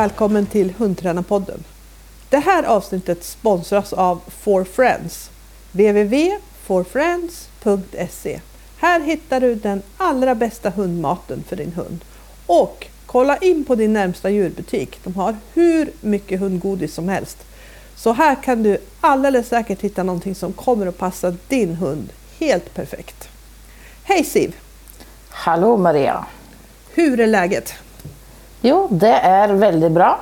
välkommen till Hundtränarpodden. Det här avsnittet sponsras av For Friends. www.forfriends.se Här hittar du den allra bästa hundmaten för din hund. Och kolla in på din närmsta djurbutik. De har hur mycket hundgodis som helst. Så här kan du alldeles säkert hitta någonting som kommer att passa din hund helt perfekt. Hej Siv! Hallå Maria! Hur är läget? Jo, det är väldigt bra.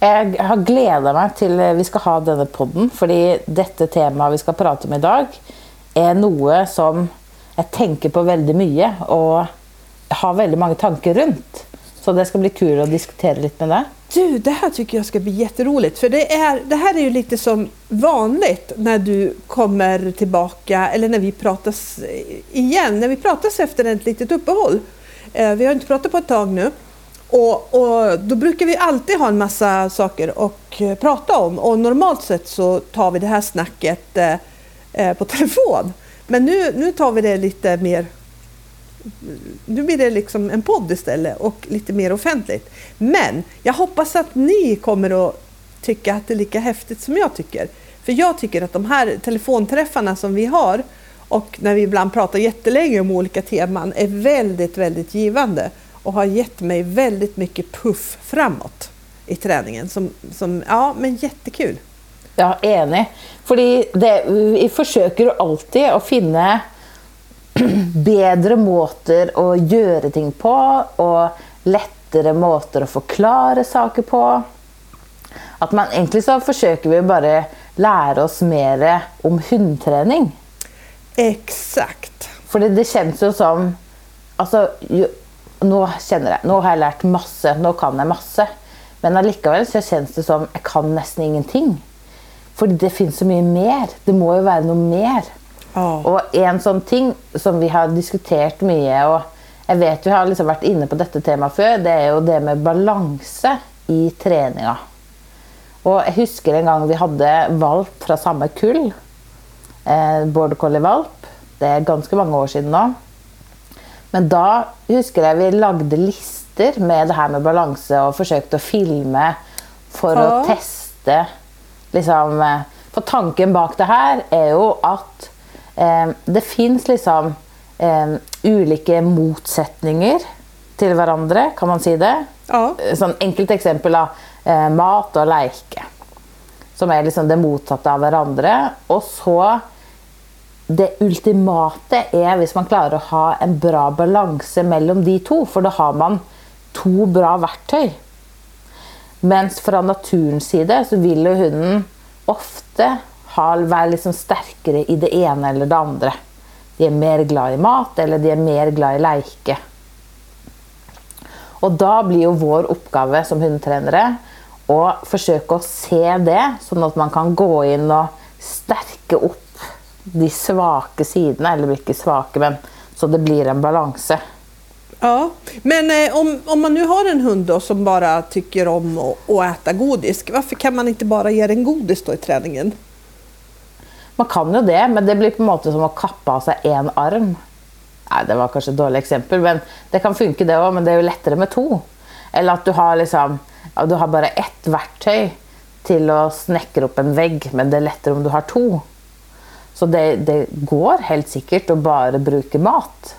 Jag har glädjat mig till att vi ska ha denna podden, för detta tema vi ska prata om idag är något som jag tänker på väldigt mycket och har väldigt många tankar runt. Så det ska bli kul att diskutera lite med dig. Du, det här tycker jag ska bli jätteroligt. För det, är, det här är ju lite som vanligt när du kommer tillbaka eller när vi pratas eh, igen. När vi pratas efter ett litet uppehåll. Eh, vi har inte pratat på ett tag nu. Och, och, då brukar vi alltid ha en massa saker att eh, prata om och normalt sett så tar vi det här snacket eh, eh, på telefon. Men nu, nu tar vi det lite mer nu blir det liksom en podd istället och lite mer offentligt. Men jag hoppas att ni kommer att tycka att det är lika häftigt som jag tycker. För jag tycker att de här telefonträffarna som vi har och när vi ibland pratar jättelänge om olika teman är väldigt, väldigt givande och har gett mig väldigt mycket puff framåt i träningen. Som, som, ja, men jättekul. Är enig. För vi försöker alltid att finna bättre måter att göra ting på och lättare måter att förklara saker på. Att man egentligen så försöker vi bara lära oss mer om hundträning. Exakt. För det, det känns ju som, alltså, ju, nu känner jag, nu har jag lärt massor, nu kan jag massor. Men allikevel så känns det som jag kan nästan ingenting. För det finns så mycket mer. Det måste ju vara något mer. Oh. Och en sån ting som vi har diskuterat mycket och jag vet vi har liksom varit inne på detta tema förr, det är ju det med balans i träningen. Och jag husker en gång vi hade valp från samma kull, eh, border collie valp. Det är ganska många år sedan nu. Men då husker jag vi lagde listor med det här med balans och försökte filma för ja. att testa. Liksom, eh, för tanken bak det här är ju att eh, det finns liksom eh, olika motsättningar till varandra, kan man säga det? Ja. Sån enkelt exempel av eh, mat och leke. Som är liksom det motsatta av varandra. Och så det ultimata är om man klarar att ha en bra balans mellan de två, för då har man två bra verktyg. Men från naturens sida så vill ju hunden ofta ha, vara liksom starkare i det ena eller det andra. De är mer glada i mat eller de är mer glada i leke. Och då blir ju vår uppgift som hundtränare att försöka se det så att man kan gå in och stärka upp de svaga sidorna, eller inte svaga, men så det blir en balans. Ja, men eh, om, om man nu har en hund då som bara tycker om att, att äta godis, varför kan man inte bara ge den godis då i träningen? Man kan ju det, men det blir på något som att kappa av sig en arm. Nej, det var kanske ett dåligt exempel, men det kan funka det också, men det är ju lättare med två. Eller att du har, liksom, du har bara ett verktyg till att snäckra upp en vägg, men det är lättare om du har två. Så det, det går helt säkert att bara bruka mat.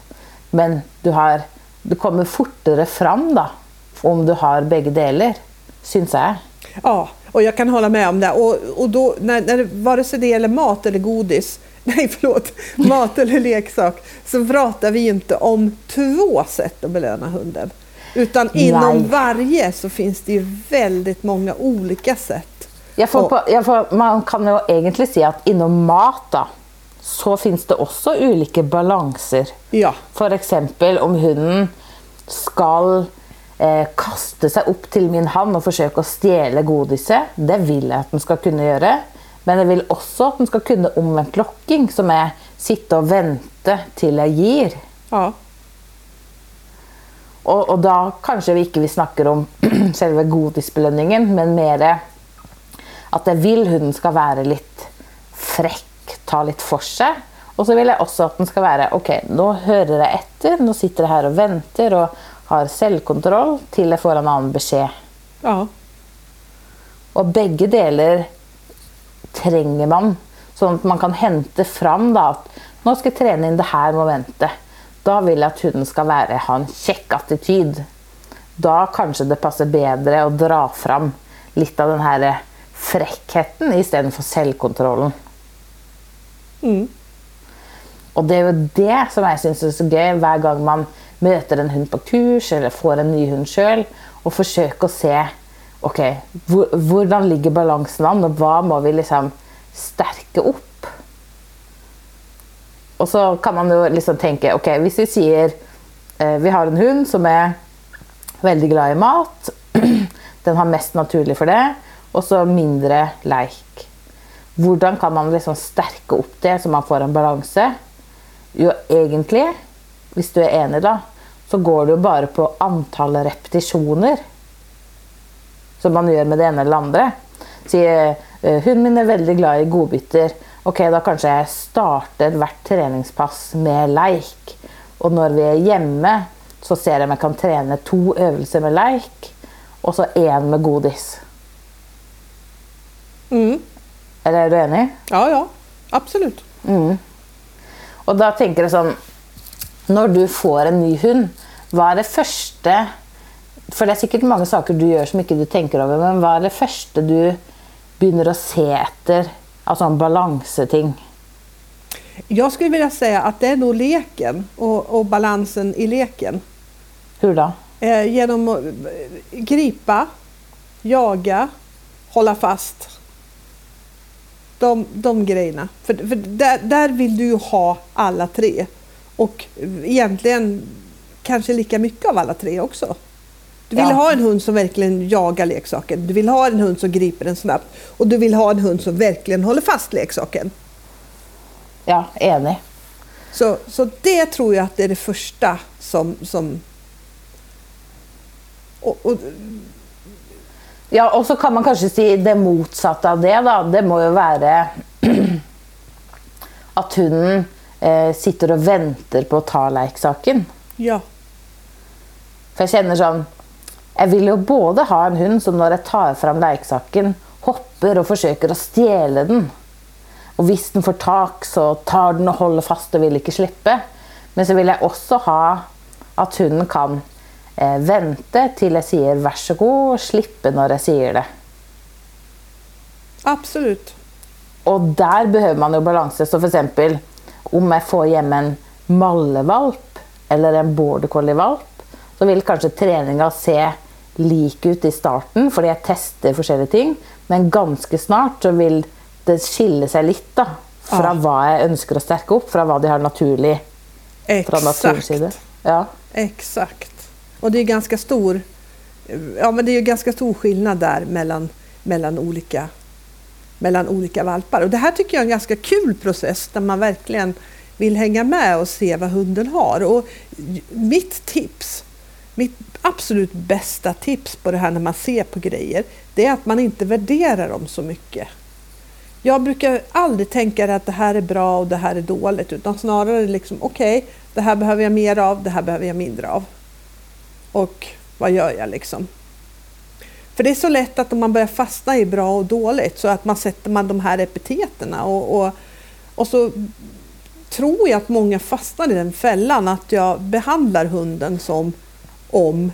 Men du, har, du kommer fortare fram då, om du har bägge delar, syns jag. Ja, och jag kan hålla med om det. Och, och då, när, när, vare sig det gäller mat eller godis, nej förlåt, mat eller leksak, så pratar vi inte om två sätt att belöna hunden. Utan inom nej. varje så finns det ju väldigt många olika sätt jag får på, jag får, man kan ju egentligen säga att inom mat då, så finns det också olika balanser. Ja. För exempel om hunden ska eh, kasta sig upp till min hand och försöka stjäla godiset. Det vill jag att den ska kunna göra. Men jag vill också att den ska kunna omvänt locking som är sitta och vänta till jag ger. Ja. Och, och då kanske vi inte vi snackar om själva godisbelöningen, men mer att jag vill hunden ska vara lite fräck, ta lite för sig. Och så vill jag också att den ska vara, okej, okay, nu hör jag efter, nu sitter jag här och väntar och har självkontroll till jag får en annan besked. Ja. Och bägge delar tränger man. Så att man kan hämta fram då, att nu ska jag träna in det här momentet. Då vill jag att hunden ska vara, ha en check attityd. Då kanske det passar bättre att dra fram lite av den här fräckheten istället för självkontrollen. Mm. Och det är ju det som jag syns är så kul varje gång man möter en hund på kurs eller får en ny hund själv och försöka se okej, okay, hur ligger balansen an och vad måste vi liksom stärka upp? Och så kan man ju liksom tänka, okej, okay, om vi säger eh, vi har en hund som är väldigt glad i mat, den har mest naturligt för det, och så mindre lek. Hur kan man liksom stärka upp det så man får en balans? Jo, egentligen, om du är enig, då, så går det ju bara på antal repetitioner som man gör med det ena eller andra. Säger uh, hunden min är väldigt glad i godbitar. Okej, okay, då kanske jag startar vart träningspass med lek. Och när vi är hemma så ser jag om jag kan träna två övningar med lek och så en med godis. Mm. Eller är du enig? Ja, ja, absolut. Mm. Och då tänker jag som, när du får en ny hund, vad är det första för det är säkert många saker du gör som inte du tänker över, men vad är det första du börjar se efter? Alltså en balanseting. Jag skulle vilja säga att det är nog leken och, och balansen i leken. Hur då? Eh, genom att gripa, jaga, hålla fast. De, de grejerna. För, för där, där vill du ha alla tre. Och egentligen kanske lika mycket av alla tre också. Du vill ja. ha en hund som verkligen jagar leksaken. Du vill ha en hund som griper den snabbt. Och du vill ha en hund som verkligen håller fast leksaken. Ja, enig. Så, så det tror jag att det är det första som... som och, och, ja, och så kan man kanske säga det motsatta av det. Då. Det måste ju vara att hunden eh, sitter och väntar på att ta leksaken. Ja. För jag känner som jag vill ju både ha en hund som när jag tar fram leksaken hoppar och försöker att stjäla den. Och om den får tag så tar den och håller fast och vill inte släppa. Men så vill jag också ha att hunden kan eh, vänta till jag säger varsågod och slippa när jag säger det. Absolut. Och där behöver man ju balans. Så för exempel om jag får hem en mallevalp eller en border collie-valp så vill kanske träningen se lik ut i starten för jag testar olika ting. Men ganska snart så vill det skilja sig lite från ja. vad jag önskar att stärka upp, från vad de har naturligt Exakt. Ja. Exakt. Och det är ganska stor, ja, men det är ganska stor skillnad där mellan, mellan, olika, mellan olika valpar. Och det här tycker jag är en ganska kul process där man verkligen vill hänga med och se vad hunden har. Och mitt tips mitt absolut bästa tips på det här när man ser på grejer, det är att man inte värderar dem så mycket. Jag brukar aldrig tänka att det här är bra och det här är dåligt, utan snarare liksom okej, okay, det här behöver jag mer av, det här behöver jag mindre av. Och vad gör jag liksom? För det är så lätt att om man börjar fastna i bra och dåligt så att man sätter man de här epiteterna och, och, och så tror jag att många fastnar i den fällan att jag behandlar hunden som om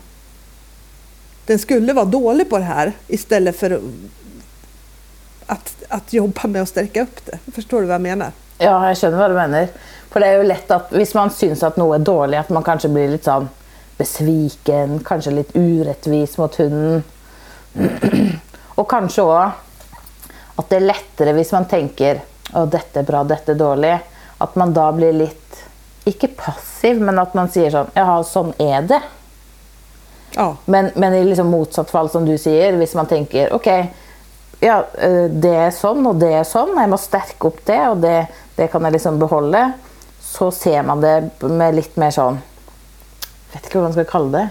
den skulle vara dålig på det här istället för att, att jobba med att stärka upp det. Förstår du vad jag menar? Ja, jag känner vad du menar. För det är ju lätt att om man syns att något är dåligt, att man kanske blir lite sån besviken, kanske lite orättvis mot hunden. Och kanske också att det är lättare om man tänker att detta är bra, detta är dåligt. Att man då blir lite, inte passiv, men att man säger så, ja, sån är det. Ja. Men, men i liksom motsatt fall som du säger, om man tänker okej, okay, ja, eh, det är sån och det är sån, jag måste stärka upp det och det, det kan jag liksom behålla. Så ser man det med lite mer sån, vet inte vad man ska kalla det,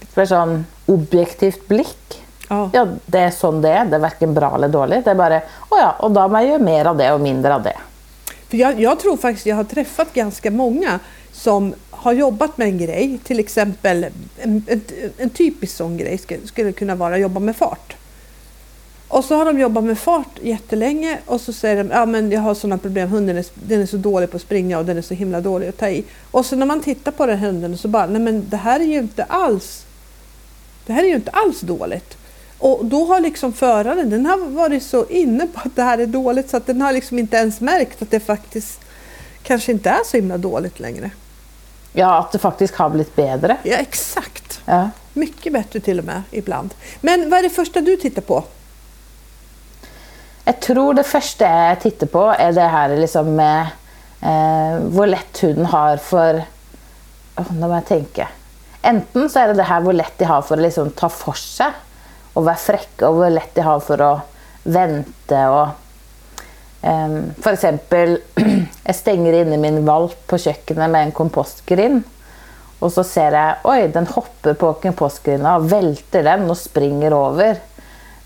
lite mer sån objektivt blick. Ja. ja, det är sån det är, det är varken bra eller dåligt. Det är bara, oh ja, och då har man ju mer av det och mindre av det. För jag, jag tror faktiskt jag har träffat ganska många som har jobbat med en grej, till exempel en, en, en typisk sån grej skulle, skulle kunna vara att jobba med fart. Och så har de jobbat med fart jättelänge och så säger de ja men jag har sådana problem, hunden är, den är så dålig på att springa och den är så himla dålig att ta i. Och så när man tittar på den hunden så bara, nej men det här är ju inte alls det här är ju inte alls dåligt. Och då har liksom föraren, den har varit så inne på att det här är dåligt så att den har liksom inte ens märkt att det faktiskt kanske inte är så himla dåligt längre. Ja, att det faktiskt har blivit bättre. Ja, exakt. Ja. Mycket bättre till och med ibland. Men vad är det första du tittar på? Jag tror det första jag tittar på är det här liksom med eh, hur lätt hunden har för... Oh, nu måste jag tänka. Enten så är det det här hur lätt de har för att liksom ta för sig och vara fräcka och hur lätt de har för att vänta. Och, um, för exempel, jag stänger in min valp på köket med en kompostgrind. Och så ser jag, oj, den hoppar på kompostgrinda och välter den och springer över.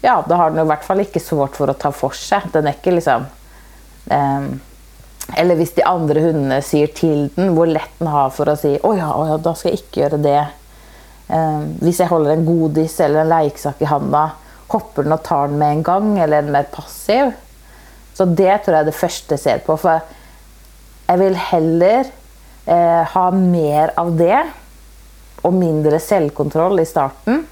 Ja, då har den i alla fall inte svårt för att ta för sig. Den er ikke liksom... Um, eller om de andra hundarna säger till den hur lätt den har för att säga oh ja, oh ja, da ska jeg ikke göra det. Um, om jag håller en godis eller en leksak i handen, hoppar den och tar den med en gång eller är den mer passiv? Så det tror jag är det första jag ser på. For jag vill hellre eh, ha mer av det och mindre självkontroll i starten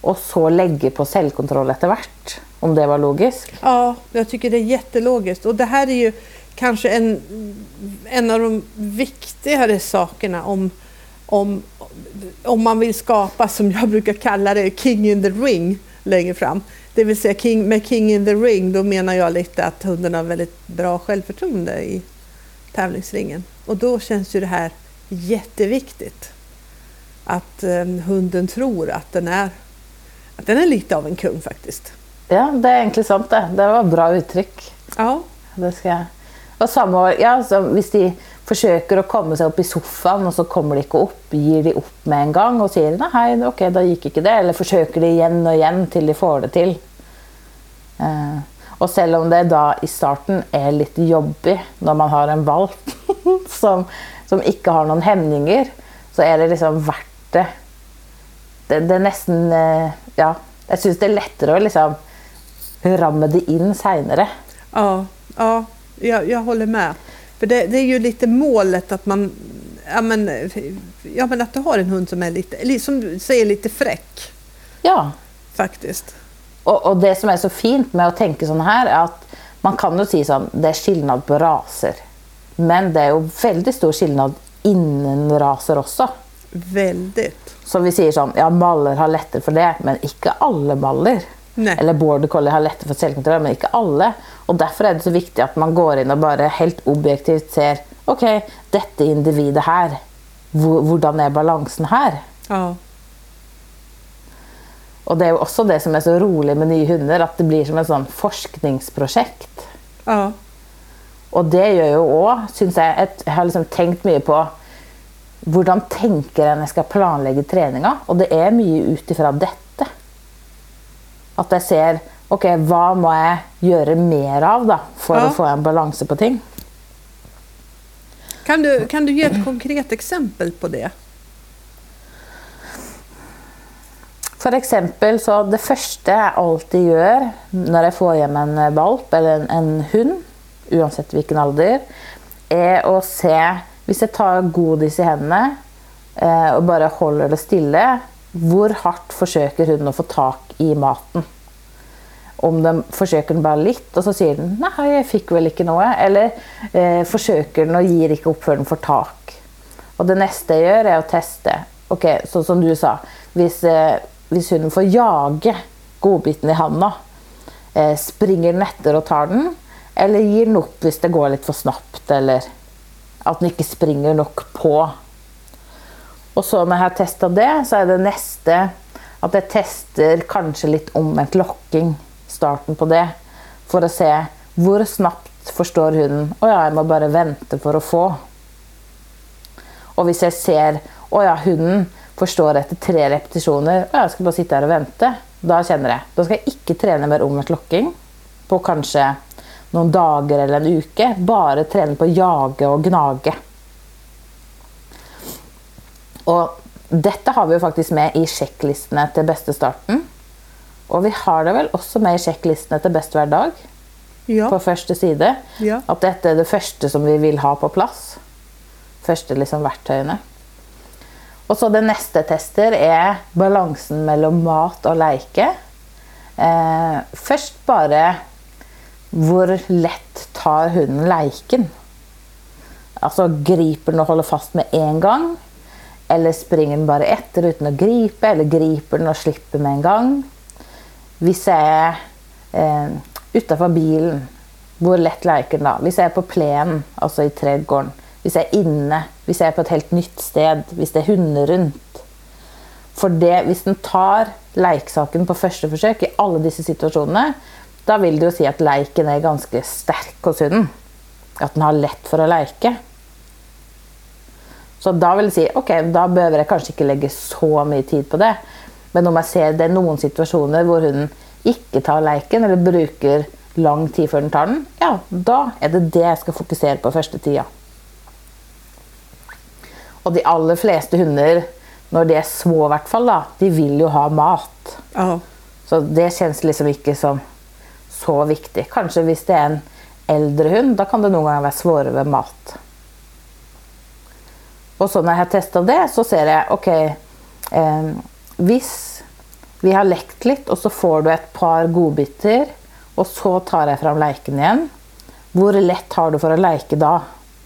och så lägga på självkontroll vart. Om det var logiskt? Ja, jag tycker det är jättelogiskt. Och det här är ju kanske en, en av de viktigare sakerna om, om, om man vill skapa, som jag brukar kalla det, king in the ring längre fram. Det vill säga king, med king in the ring, då menar jag lite att hunden har väldigt bra självförtroende i tävlingsringen. Och då känns ju det här jätteviktigt. Att eh, hunden tror att den är den är lite av en kung faktiskt. Ja, det är egentligen sant det. Det var ett bra uttryck. Ja. Det ska jag och samma, ja, så om de försöker att komma sig upp i soffan och så kommer de inte upp, ger de upp med en gång och säger nej, okej, okay, då gick inte det. Eller försöker de igen och igen till de får det till. Uh, och även om det då i starten är lite jobbigt när man har en valp som, som inte har någon hämningar så är det liksom värt det. Det, det nästan, uh, ja, jag tycker det är lättare att liksom ramma det in senare. Ja, ja jag, jag håller med. För det, det, är ju lite målet att man ja men, ja men att du har en hund som är lite, som säger, lite fräck. Ja. Faktiskt. Och, och det som är så fint med att tänka så här är att man kan ju säga så det är skillnad på raser. Men det är ju väldigt stor skillnad inom raser också. Väldigt. Så vi säger så ja maller har lättare för det, men inte alla maller. Nej. Eller border collie har lättare för självkontroll, men inte alla. Och därför är det så viktigt att man går in och bara helt objektivt ser okay, detta individet här, hur är balansen här? Ja. Och det är också det som är så roligt med nya hundar, att det blir som ett sånt forskningsprojekt. Ja. Och det gör ju också, syns ett, jag har liksom tänkt mycket på hur tänker jag när jag ska planlägga träningen? Och det är mycket utifrån detta. Att jag ser ok, vad måste jag göra mer av då, för ja. att få en balans på ting? Kan du, kan du ge ett konkret exempel på det? För exempel så det första jag alltid gör när jag får hem en valp eller en, en hund, oavsett vilken ålder, är att se, om jag tar godis i hendene eh, och bara håller det stilla, hur hårt försöker hunden å få tag i maten? om de försöker bare lite och så säger den nej, jag fick väl ikke noe', Eller eh, försöker den och ger inte upp før den får tak. Og det nästa jag gör är att testa. Okej, Sånn så som du sa, hvis, eh, hvis hunden får jaga godbiten i handen, eh, springer den etter och tar den, eller ger den upp om det går lite för snabbt, eller att den inte springer nok på. Och så när jag har testat det så är det nästa att jag testar kanske lite omvendt locking starten på det. för att se hur snabbt förstår hunden å ja, jeg må bare vente for å få. Och om jag ser å ja, hunden förstår efter tre repetisjoner å jeg skal bare sitte her og vente, da kjenner jeg. Da skal jeg ikke trene mer omvendt lokking på kanske några dagar eller en uke. Bara träna på att jaga och gnage. Och detta har vi ju faktiskt med i checklistorna till bästa starten. Og vi har det vel også med i sjekklistene til Best hver dag Ja. på første side. Ja. At dette er det første som vi vil ha på plass. Første liksom verktøyene. Og så det neste tester, er balansen mellom mat og leike. Eh, først bare hvor lett tar hunden leiken? Altså griper den og holder fast med en gang? Eller springer den bare etter uten å gripe? Eller griper den og slipper med en gang? Hvis jeg er eh, utafor bilen, hvor lett leker den da? Hvis jeg er på plenen, altså i tredgården. Hvis jeg er inne, hvis jeg er på et helt nytt sted, hvis det er hunder rundt. For det, hvis den tar leiksaken på første forsøk i alle disse situasjonene, da vil det jo si at leiken er ganske sterk hos hunden. At den har lett for å leike. Så da vil jeg si ok, da behøver jeg kanskje ikke legge så mye tid på det. Men om jeg ser det er noen situasjoner hvor hunden ikke tar leiken, eller bruker lang tid før den tar den, ja, da er det det jeg skal fokusere på første tida. Og de aller fleste hunder, når de er små i hvert fall, da, de vil jo ha mat. Ja. Så det kjennes liksom ikke som så viktig. Kanskje hvis det er en eldre hund, da kan det noen ganger være svårere med mat. Og så når jeg har testa det, så ser jeg ok eh, Hvis vi har lekt litt, og så får du et par godbiter, og så tar jeg fram leiken igjen, hvor lett har du for å leike da?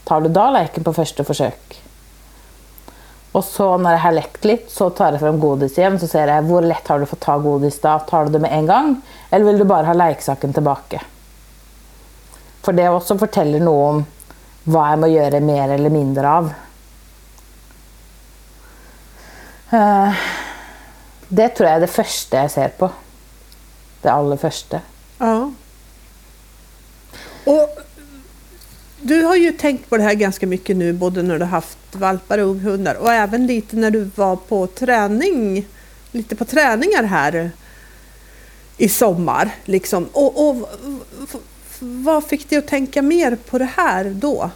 Tar du da leiken på første forsøk? Og så når jeg har lekt litt, så tar jeg fram godis igjen. Så ser jeg hvor lett har du fått ta godis da. Tar du det med en gang, eller vil du bare ha lekesaken tilbake? For det også forteller noe om hva jeg må gjøre mer eller mindre av. Eh, det tror jeg er det første jeg ser på. Det aller første. Ja. Och du har ju tänkt på det här ganska mycket nu, både när du haft valpar och unghundar och även lite när du var på träning, lite på träningar här i sommar. Liksom. Och, och vad fick dig att tänka mer på det här då?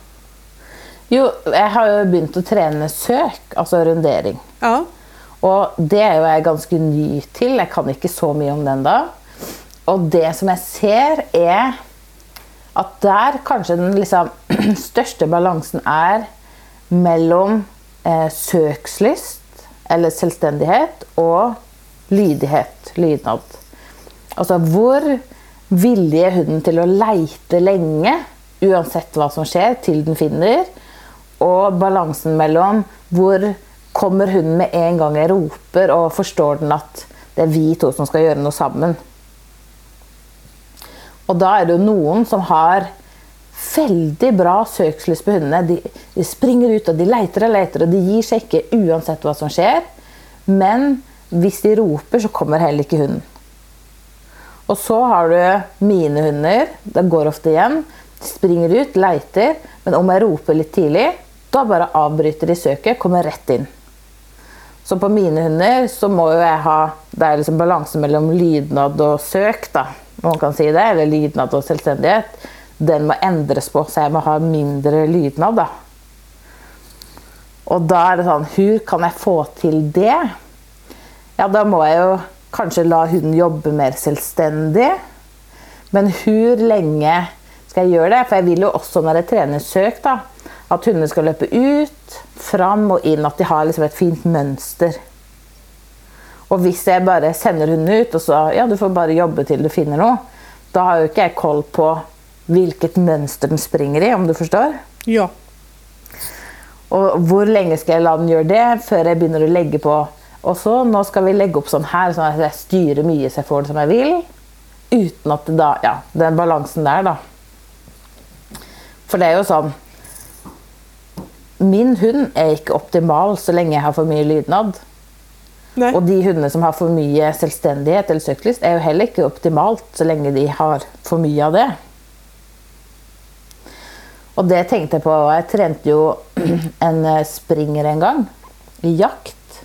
Jo, jeg har jo begynt å trene søk, altså rundering. Ja, Og det jo jeg ganske ny til. Jeg kan ikke så mye om den da. Og det som jeg ser, er at der kanskje den liksom største balansen er mellom eh, søkslyst, eller selvstendighet, og lydighet, lydnad. Altså hvor villig er hunden til å leite lenge, uansett hva som skjer, til den finner. Og balansen mellom hvor kommer hunden med en gang jeg roper, og forstår den at det er vi to som skal gjøre noe sammen. Og da er det jo noen som har veldig bra søkslyst på hundene. De, de springer ut og de leter og leter, og de gir seg ikke uansett hva som skjer. Men hvis de roper, så kommer heller ikke hunden. Og så har du mine hunder. Det går ofte igen. De springer ut, leiter, men om jeg roper litt tidlig, da bare avbryter de søket, kommer rett inn. Så på mine hunder så må jo jeg ha Det er liksom balanse mellom lydnad og søk, da, om man kan si det. Eller lydnad og selvstendighet. Den må endres på, så jeg må ha mindre lydnad, da. Og da er det sånn Hvor kan jeg få til det? Ja, da må jeg jo kanskje la hunden jobbe mer selvstendig. Men hvor lenge skal jeg gjøre det? For jeg vil jo også når jeg trener søk, da, at hundene skal løpe ut, fram og inn. At de har liksom et fint mønster. Og hvis jeg bare sender hunden ut, og så ja, du får bare jobbe til du finner noe, da har jo ikke jeg koll på hvilket mønster den springer i, om du forstår. ja, Og hvor lenge skal jeg la den gjøre det jeg begynner å legge på Og så, nå skal vi legge opp sånn her, sånn at jeg styrer mye så jeg får det som jeg vil. Uten at det da Ja, den balansen der, da. For det er jo sånn Min hund er ikke optimal så lenge jeg har for mye lydnad. nej. Og de hundene som har for mye selvstendighet eller søkelyst, er jo heller ikke optimalt så lenge de har for mye av det. Og det tenkte jeg på. og Jeg trente jo en eh, springer en gang, i jakt.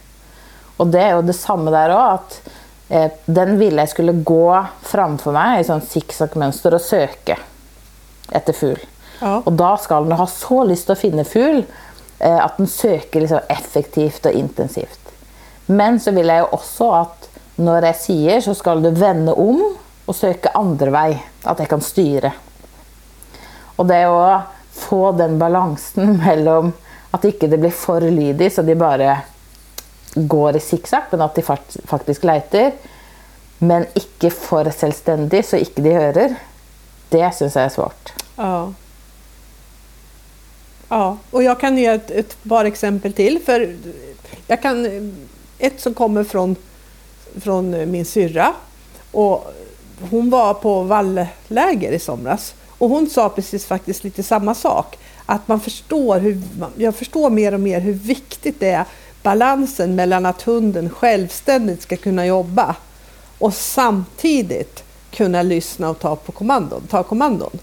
Og det er jo det samme der òg, at eh, den ville jeg skulle gå framfor meg i sånn sikksakk-mønster og søke etter fugl. Ja. Og da skal den ha så lyst til å finne fugl eh, at den søker liksom effektivt og intensivt. Men så vil jeg jo også at När jag säger så ska du vända om och söka andra väg, att jag kan styra. Och det är att få den balansen mellan att inte det blir för lydigt så de bara går i zigzag, men att de faktiskt letar. Men inte för självständigt så inte de hör. Det syns jag är svårt. Ja. Ja, och jag kan ge ett, ett par exempel till. För jag kan, ett som kommer från, från min syrra. Och hon var på vallläger i somras. Och hon sa precis faktiskt lite samma sak. Att man förstår hur, jag förstår mer och mer hur viktigt det är balansen mellan att hunden självständigt ska kunna jobba och samtidigt kunna lyssna och ta, på kommandon, ta kommandon.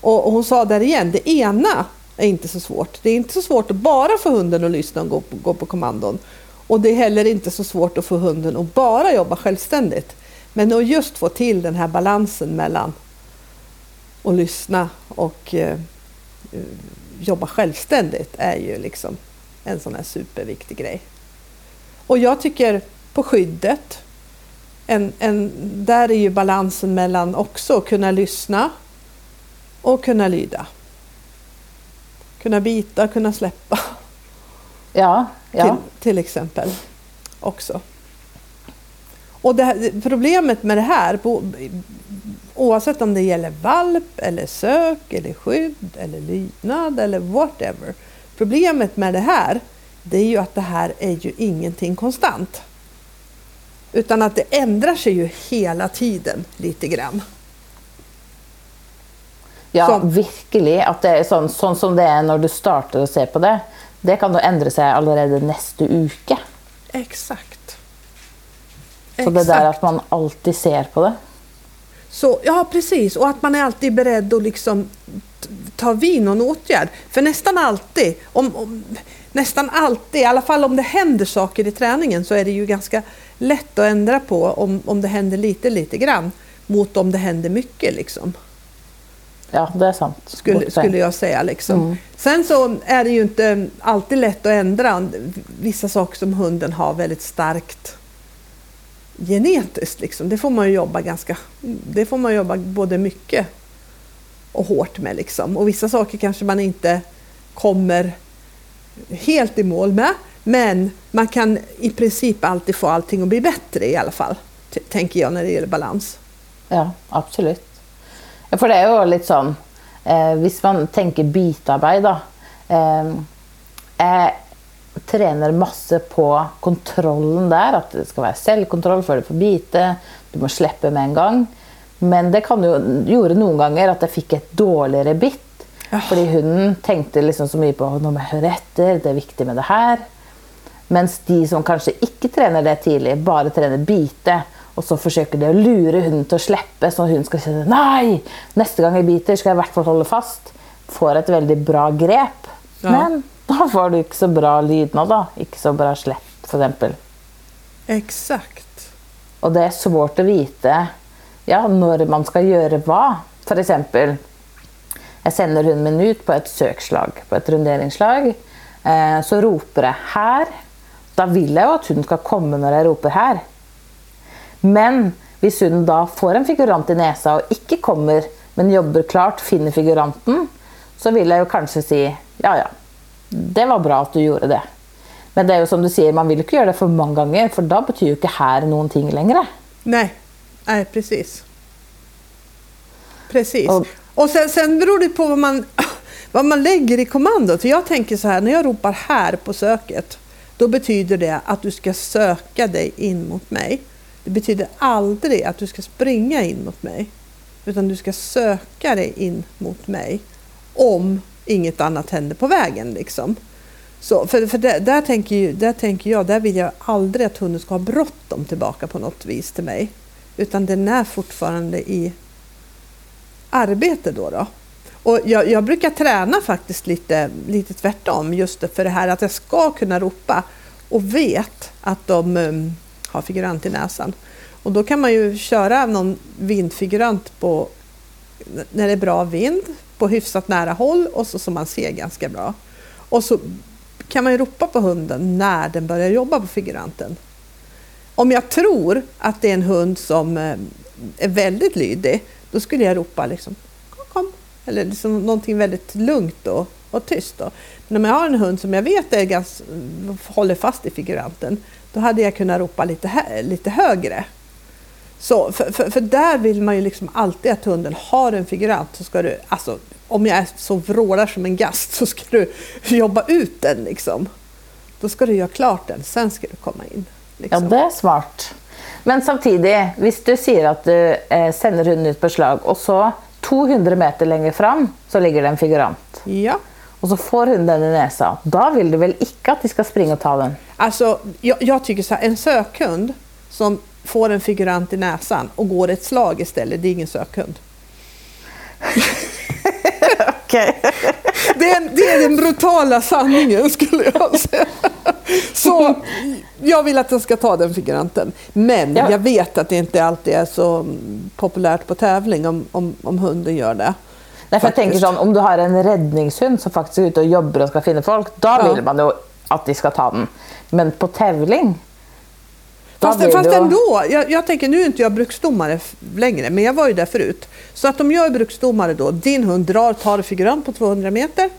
Och, och hon sa där igen, det ena är inte så svårt. Det är inte så svårt att bara få hunden att lyssna och gå på, gå på kommandon. Och det är heller inte så svårt att få hunden att bara jobba självständigt. Men att just få till den här balansen mellan att lyssna och eh, jobba självständigt är ju liksom en sån här superviktig grej. Och jag tycker på skyddet, en, en, där är ju balansen mellan också att kunna lyssna och kunna lyda. Kunna bita, kunna släppa. Ja, ja. Till, till exempel. Också. Och här, problemet med det här, oavsett om det gäller valp, eller sök, eller skydd, eller lydnad eller whatever. Problemet med det här, det är ju att det här är ju ingenting konstant. Utan att det ändrar sig ju hela tiden lite grann. Ja, som, verkligen. Att det är sån, sån som det är när du startar och ser på det. Det kan då ändra sig redan nästa vecka. Exakt. Så det där att man alltid ser på det. Så, ja, precis. Och att man är alltid beredd att liksom ta vid någon åtgärd. För nästan alltid, om, om, nästan alltid, i alla fall om det händer saker i träningen, så är det ju ganska lätt att ändra på om, om det händer lite, lite grann mot om det händer mycket. Liksom. Ja, det är sant. Skulle, skulle jag säga. Liksom. Mm. Sen så är det ju inte alltid lätt att ändra vissa saker som hunden har väldigt starkt genetiskt. Liksom. Det får man jobba ganska, det får man jobba både mycket och hårt med. Liksom. Och vissa saker kanske man inte kommer helt i mål med. Men man kan i princip alltid få allting att bli bättre i alla fall. Tänker jag när det gäller balans. Ja, absolut. Ja, för det är ju lite sån, eh, man tänker bitarbete. Eh, tränar massor på kontrollen där, att det ska vara självkontroll för att få bita, du måste släppa med en gång. Men det kan ju, gjorde någon gånger att jag fick ett dåligare bit. Ja. För hunden tänkte liksom så mycket på att de hör efter, det är viktigt med det här. Medan de som kanske inte tränar det tidigt, bara tränar bite, och så försöker de lura hunden till att släppa så att hunden ska säga nej, nästa gång jag biter ska jag i alla fall hålla fast. Får ett väldigt bra grepp. Ja. Men då får du inte så bra lydnad, då. inte så bra släpp för exempel. Exakt. Och det är svårt att veta ja, när man ska göra vad. För exempel, jag sänder hunden min ut på ett sökslag, på ett runderingsslag. Eh, så ropar jag här. Då vill jag att hunden ska komma när jag ropar här. Men om hon då får en figurant i näsan och inte kommer, men jobbar klart, finner figuranten, så vill jag ju kanske säga, ja ja, det var bra att du gjorde det. Men det är ju som du säger, man vill inte göra det för många gånger, för då betyder ju inte här någonting längre. Nej, nej precis. Precis. Och, och sen, sen beror det på vad man, vad man lägger i kommandot. För jag tänker så här, när jag ropar här på söket, då betyder det att du ska söka dig in mot mig. Det betyder aldrig att du ska springa in mot mig. Utan du ska söka dig in mot mig. Om inget annat händer på vägen. Liksom. Så, för för där, där, tänker, där tänker jag, där vill jag aldrig att hunden ska ha bråttom tillbaka på något vis till mig. Utan den är fortfarande i arbete då. då. Och jag, jag, brukar träna faktiskt lite, lite tvärtom, just för det här att jag ska kunna ropa och vet att de um, har figurant i näsan. Och då kan man ju köra någon vindfigurant på, när det är bra vind på hyfsat nära håll och så som man ser ganska bra. Och så kan man ju ropa på hunden när den börjar jobba på figuranten. Om jag tror att det är en hund som eh, är väldigt lydig, då skulle jag ropa liksom kom, kom. Eller liksom någonting väldigt lugnt och, och tyst. Då. Men om jag har en hund som jag vet är ganska, håller fast i figuranten, då hade jag kunnat ropa lite, lite högre. Så, för, för, för, där vill man ju liksom alltid att hunden har en figurant. Så ska du, alltså, om jag är så vrålar som en gast så ska du jobba ut den. Liksom. Då ska du göra klart den, sen ska du komma in. Liksom. Ja, det är smart. Men samtidigt, om du säger att du eh, sänder hunden ut på slag och så 200 meter längre fram så ligger det en figurant. Ja. Och så får hunden den i näsan. Då vill du väl inte att de ska springa och ta den? Alltså, jag, jag tycker så här, en sökhund som får en figurant i näsan och går ett slag istället, det är ingen sökhund. okay. det, är, det är den brutala sanningen skulle jag säga. Så jag vill att den ska ta den figuranten. Men ja. jag vet att det inte alltid är så populärt på tävling om, om, om hunden gör det. Därför jag tänker så, om du har en räddningshund som faktiskt är ute och jobbar och ska finna folk, då ja. vill man ju att de ska ta den. Men på tävling Fast, fast ändå, jag, jag, tänker nu är inte jag bruksdomare längre, men jag var ju där förut. Så att om jag är bruksdomare då, din hund drar, tar figurant på 200 meter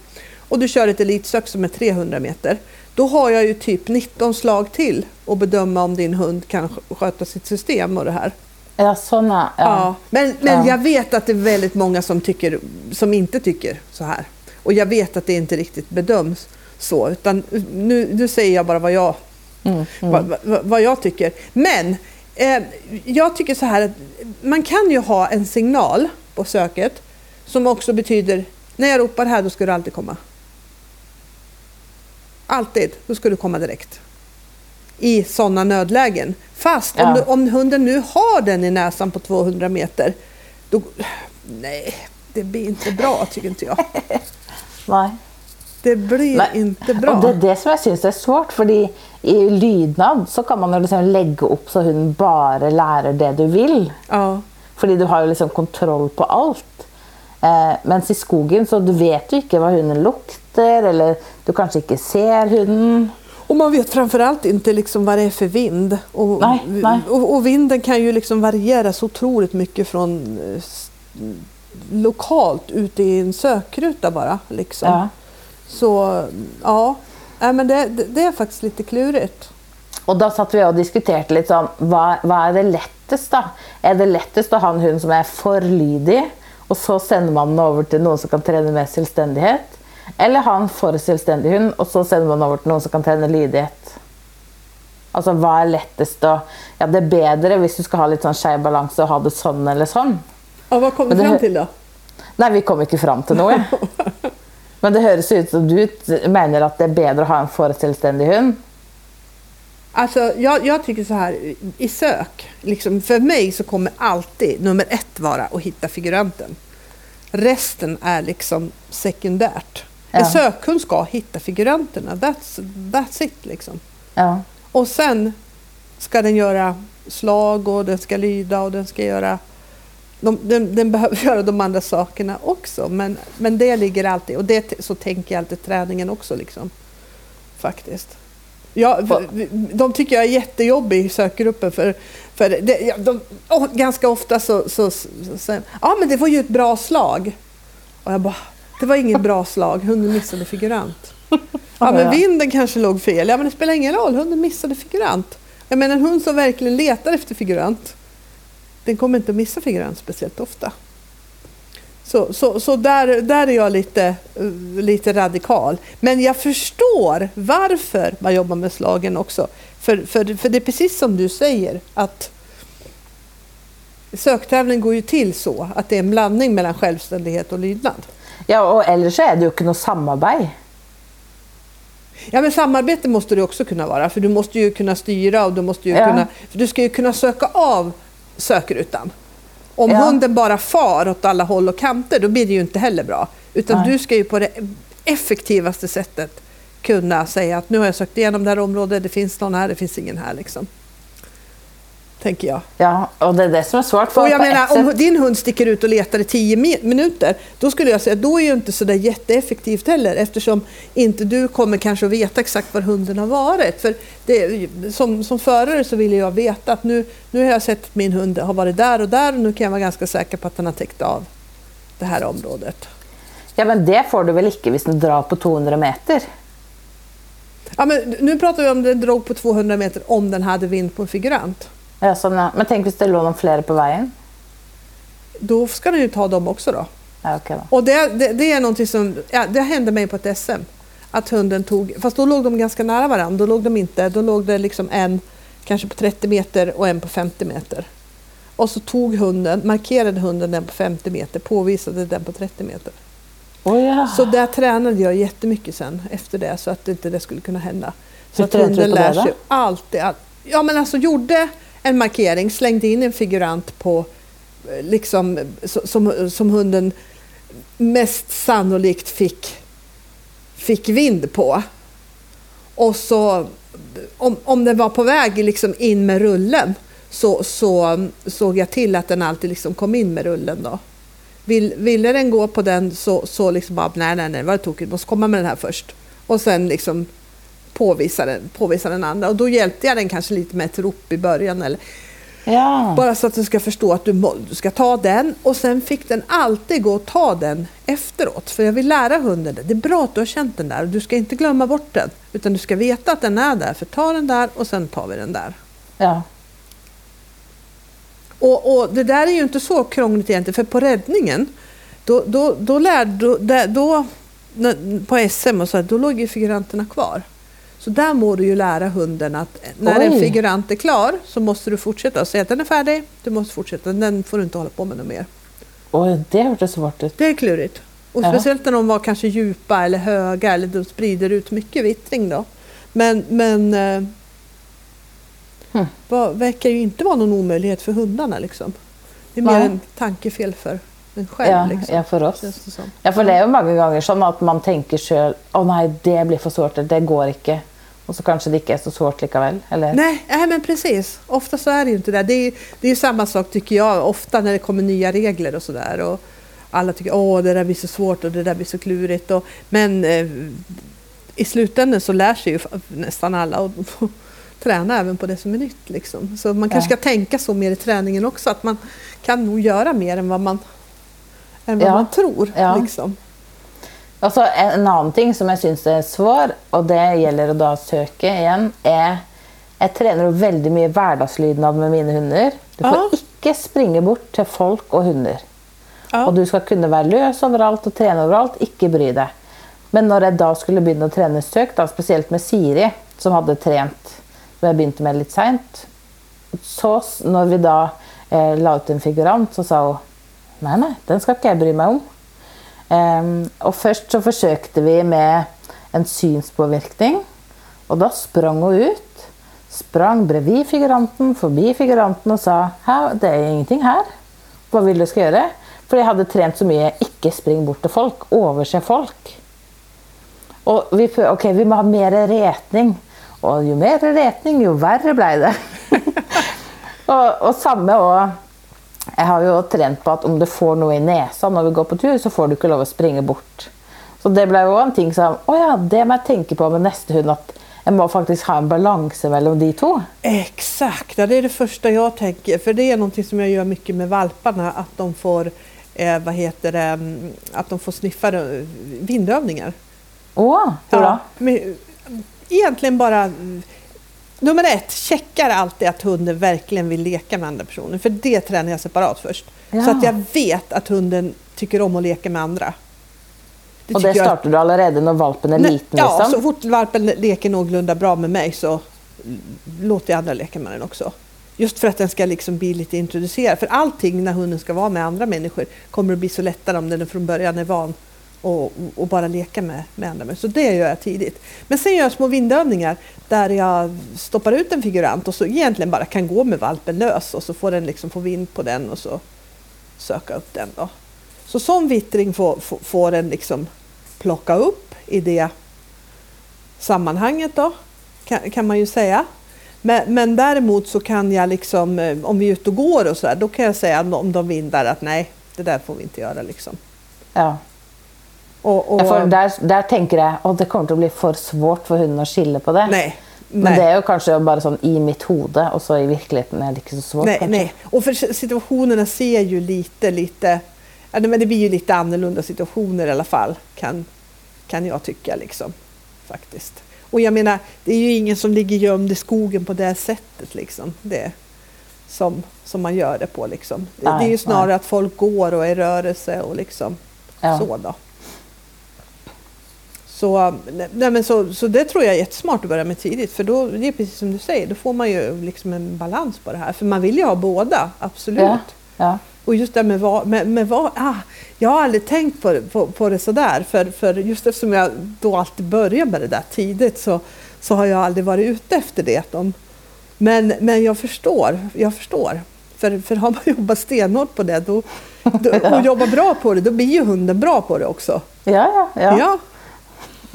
och du kör ett elitsök som är 300 meter. Då har jag ju typ 19 slag till att bedöma om din hund kan sköta sitt system och det här. Ja, såna, ja. ja. Men, men ja. jag vet att det är väldigt många som, tycker, som inte tycker så här. Och jag vet att det inte riktigt bedöms så. Utan nu, nu säger jag bara vad jag Mm, mm. Vad, vad, vad, jag tycker. Men eh, jag tycker så här att man kan ju ha en signal på söket som också betyder när jag ropar här då ska du alltid komma. Alltid, då ska du komma direkt. I sådana nödlägen. Fast ja. om, du, om hunden nu har den i näsan på 200 meter, då... Nej, det blir inte bra tycker inte jag. Nej. Det blir Men, inte bra. Det är det som jag syns är svårt, för i lydnad så kan man ju liksom lägga upp så hunden bara lär det du vill. Ja. För du har ju liksom kontroll på allt. Eh, Men i skogen så du vet ju inte vad hunden luktar eller du kanske inte ser hunden. Och man vet framförallt inte liksom vad det är för vind. Och, nej, nej. och, och vinden kan ju liksom variera så otroligt mycket från eh, lokalt ute i en sökruta bara. Liksom. Ja. Så ja, Nej, men det, det, är faktiskt lite klurigt. Och då satt vi och diskuterade lite om vad, vad är det lättast då? Är det lättast att ha en hund som är för lydig och så sänder man den över till någon som kan träna med självständighet? Eller ha en för självständig hund och så sänder man över till någon som kan träna lydighet? Alltså vad är lättast då? Ja, det är bättre om du ska ha lite sån skev balans och ha det sån eller sån. Ja, vad kom du fram till då? Nej, vi kom inte fram till något. Men det hörs ut som du menar att det är bättre att ha en föreställständig hund. Alltså, jag, jag, tycker så här, i sök, liksom, för mig så kommer alltid nummer ett vara att hitta figuranten. Resten är liksom sekundärt. Ja. En sökhund ska hitta figuranterna, that's, that's it. Liksom. Ja. Och sen ska den göra slag och den ska lyda och den ska göra de, den, den, behöver göra de andra sakerna också, men, men det ligger alltid, och det, så tänker jag alltid träningen också. Liksom, faktiskt. Ja, de tycker jag är jättejobbig i sökgruppen. För, för det, de, oh, ganska ofta så, så, säger ja men det var ju ett bra slag. Och jag bara, det var inget bra slag, hunden missade figurant. Ja men vinden kanske låg fel. Ja men det spelar ingen roll, hunden missade figurant. Jag menar en hund som verkligen letar efter figurant den kommer inte att missa figurant speciellt ofta. Så, så, så där, där är jag lite, lite radikal. Men jag förstår varför man jobbar med slagen också. För, för, för det är precis som du säger att söktävling går ju till så att det är en blandning mellan självständighet och lydnad. Ja, och eller så är det ju inte något samarbete. Ja, men samarbete måste det också kunna vara, för du måste ju kunna styra och du måste ju ja. kunna, för du ska ju kunna söka av sökrutan. Om ja. hunden bara far åt alla håll och kanter, då blir det ju inte heller bra. Utan Nej. du ska ju på det effektivaste sättet kunna säga att nu har jag sökt igenom det här området, det finns någon här, det finns ingen här. Liksom. Tänker jag. Ja, och det är det som är svårt. För Och jag menar, sätt- om din hund sticker ut och letar i tio mi- minuter, då skulle jag säga då är ju inte så där jätteeffektivt heller eftersom inte du kommer kanske att veta exakt var hunden har varit. För det, som, som förare så vill jag veta att nu, nu har jag sett att min hund har varit där och där och nu kan jag vara ganska säker på att den har täckt av det här området. Ja, men det får du väl inte om du drar på 200 meter? Ja, men nu pratar vi om den drog på 200 meter om den hade vind på en figurant. Ja, sånn, ja. Men tänk om det låg någon fler på vägen? Då ska den ju ta dem också då. Ja, okej då. Och det, det, det är någonting som, ja, det hände mig på ett SM. Att hunden tog, fast då låg de ganska nära varandra. Då låg de inte, då låg det liksom en kanske på 30 meter och en på 50 meter. Och så tog hunden, markerade hunden den på 50 meter, påvisade den på 30 meter. Oh, ja. Så där tränade jag jättemycket sen efter det så att inte det skulle kunna hända. Så Hur att hunden lär sig alltid. All, ja men alltså gjorde en markering, slängde in en figurant på eh, liksom som, som hunden mest sannolikt fick, fick vind på. Och så om, om den var på väg liksom in med rullen så, så eh, såg jag till att den alltid liksom kom in med rullen då. Vill, ville den gå på den så, så liksom bara, nej, nej, nej, vad tokigt, måste komma med den här först. Och sen liksom påvisa den, påvisa den andra. Och då hjälpte jag den kanske lite med ett rop i början. Eller, ja. bara så att den ska förstå att du, må, du ska ta den. Och sen fick den alltid gå och ta den efteråt. För jag vill lära hunden det. Det är bra att du har känt den där. och Du ska inte glömma bort den. Utan du ska veta att den är där. För ta den där och sen tar vi den där. ja. Och, och det där är ju inte så krångligt egentligen, för på räddningen, då, då, då lärde, då, då, på SM och så, då låg ju figuranterna kvar. Så där må du ju lära hunden att när en Oj. figurant är klar så måste du fortsätta säga att den är färdig, du måste fortsätta, den får du inte hålla på med något mer. Oj, det hördes svårt ut. Det är klurigt. Och Ja. speciellt när de var kanske djupa eller höga eller de sprider ut mycket vittring då. Men, men eh, Hmm. vad, verkar ju inte vara någon omöjlighet för hundarna liksom. Det är mer Nej. en tankefel för en själv. Ja, liksom, ja, för oss. det. Ja, for det er jo mange ganger sånn at man tenker sjøl å nei, det blir for sårt, det går ikke. Og så kanskje det ikke er så sårt likevel. Eller? Nej, nej, men precis. Ofta så är det ju inte det. Det är, det är samma sak tycker jag, ofta när det kommer nya regler och sådär. Och alla tycker åh det där blir så svårt och det där blir så klurigt. Och, men eh, i slutändan så lär sig ju nästan alla och träna även på det som är nytt. Liksom. Så man kanske Ja. ska tänka så mer i träningen också, att man kan nog göra mer än vad man, än vad Ja. man tror. Ja. Liksom. Og så en, annen ting som jeg syns er svår, og det gjelder å da søke igjen, er Jeg trener jo veldig mye med mine hunder. Du får Ja. ikke springe bort til folk og hunder. Ja. Og du skal kunne være løs overalt og trene overalt. Ikke bry deg. Men når jeg da skulle begynne å trene søk, da, spesielt med Siri, som hadde trent som jeg begynte med litt seint, så når vi da eh, la ut en figurant, så sa hun nei, nei, den skal ikke jeg bry meg om. Em, og så försökte vi med en synspåverkning och då sprang hon ut. Sprang bredvid figuranten, förbi figuranten och sa det är ingenting här. Vad vill du ska göra? För jag hade tränat så mycket, inte spring bort till folk', överse folk. Och vi, okej, okay, vi måste ha mer retning. Och ju mer retning, ju värre blev det. och, och samma och Jeg har jo trent på at om du får noe i nesa når vi går på tur, så får du ikke lov å springe bort. Så det ble jo en ting som Å ja, det må jeg tenke på med neste hund. At jeg må faktisk ha en balanse mellom de to. Exakt, ja, det är det första jag tänker. För det är någonting som jag gör mycket med valparna, att de får, eh, vad heter det, mm, att de får sniffa vindövningar. Å, hur da? men, egentligen bara, nummer ett, checkar alltid att hunden verkligen vill leka med andra personer. För det tränar jag separat först. Ja. Så att jag vet att hunden tycker om att leka med andra. Og det tycker jag- du allerede når valpen er Nej, liten? Ja, liksom? så fort valpen leker någorlunda bra med mig så låter jag andra leka med den också. Just för att den ska liksom bli lite introducerad. För allting när hunden ska vara med andra människor kommer att bli så lättare om den från början är van och, och bara leka med, med andra människor. Så det gör jag tidigt. Men sen gör jag små vindövningar där jag stoppar ut en figurant och så egentligen bara kan gå med valpen lös och så får den liksom få vind på den och så söka upp den. Då. Så sån vittring får, får, får den liksom plocka upp i det sammanhanget då, kan, kan man ju säga. Men, men däremot så kan jag liksom, eh, om vi är ute och går och så här, då kan jag säga om de vindar att nej, det där får vi inte göra liksom. Ja. Och, och, Ja, der, der tenker jeg at det kommer til å bli for svårt for hunden å skille på det. nej, Men nej. det är ju kanske bara sånn i mitt hode, och så i verkligheten är det inte så svårt. Nej, nej. Och för situationerna ser ju lite, lite, men det blir ju lite annorlunda situationer i alla fall, kan, kan jag tycka liksom. Faktiskt. Och jag menar, det är ju ingen som ligger gömd i skogen på det sättet liksom. Det, som, som man gör det på liksom. Det, det är Nej, ju snarare nej. att folk går och är i rörelse och liksom Ja. så då. Så, nej, men så, så det tror jag är jättesmart att börja med tidigt för då, det är precis som du säger, då får man ju liksom en balans på det här. För man vill ju ha båda, absolut. Ja. Ja. Och just det med vad, med, med vad ah, jag har aldrig tänkt på, på, på det sådär för, för just eftersom jag då alltid börjar med det där tidigt så, så har jag aldrig varit ute efter det. De, men, men jag förstår, jag förstår. För, för har man jobbat stenhårt på det då, då, och jobbar bra på det, då blir ju hunden bra på det också. Ja, ja. ja. Ja,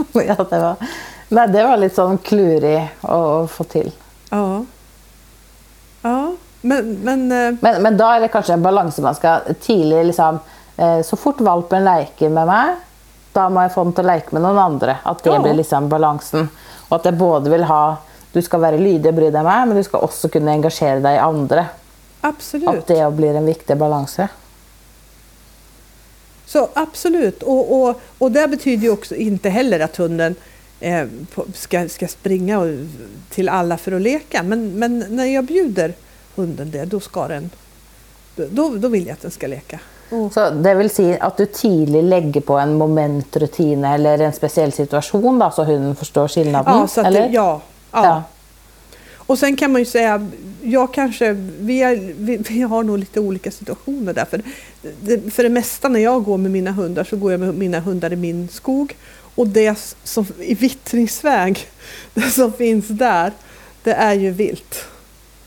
ja det, var, nei, det var litt sånn klurig å, å få til. ja. ja. Men, men eh, Men, men da er det kanskje en balanse man skal tidlig liksom eh, Så fort valpen leker med meg, da må jeg få den til å leke med noen andre. At det Ja. blir liksom balansen. Og at jeg både vil ha Du skal være lydig og bry deg meg, men du skal også kunne engasjere deg i andre. At absolut. det blir en viktig balanse. Så absolut, och, och, och det betyder ju också inte heller att hunden eh, ska, ska springa och, till alla för att leka. Men, men när jag bjuder hunden det, då ska den, då, då vill jag att den ska leka. Och, Så det vil si at du tidlig legger på en momentrutine eller en spesiell situasjon, da, så hunden forstår skillnaden? ja, så att eller? det, ja, ja. Ja. Och sen kan man ju säga, jag kanske, vi, är, vi, vi har nog lite olika situationer där. För det, för det mesta när jag går med mina hundar så går jag med mina hundar i min skog. Och det som i vittringsväg, det som finns där, det är ju vilt.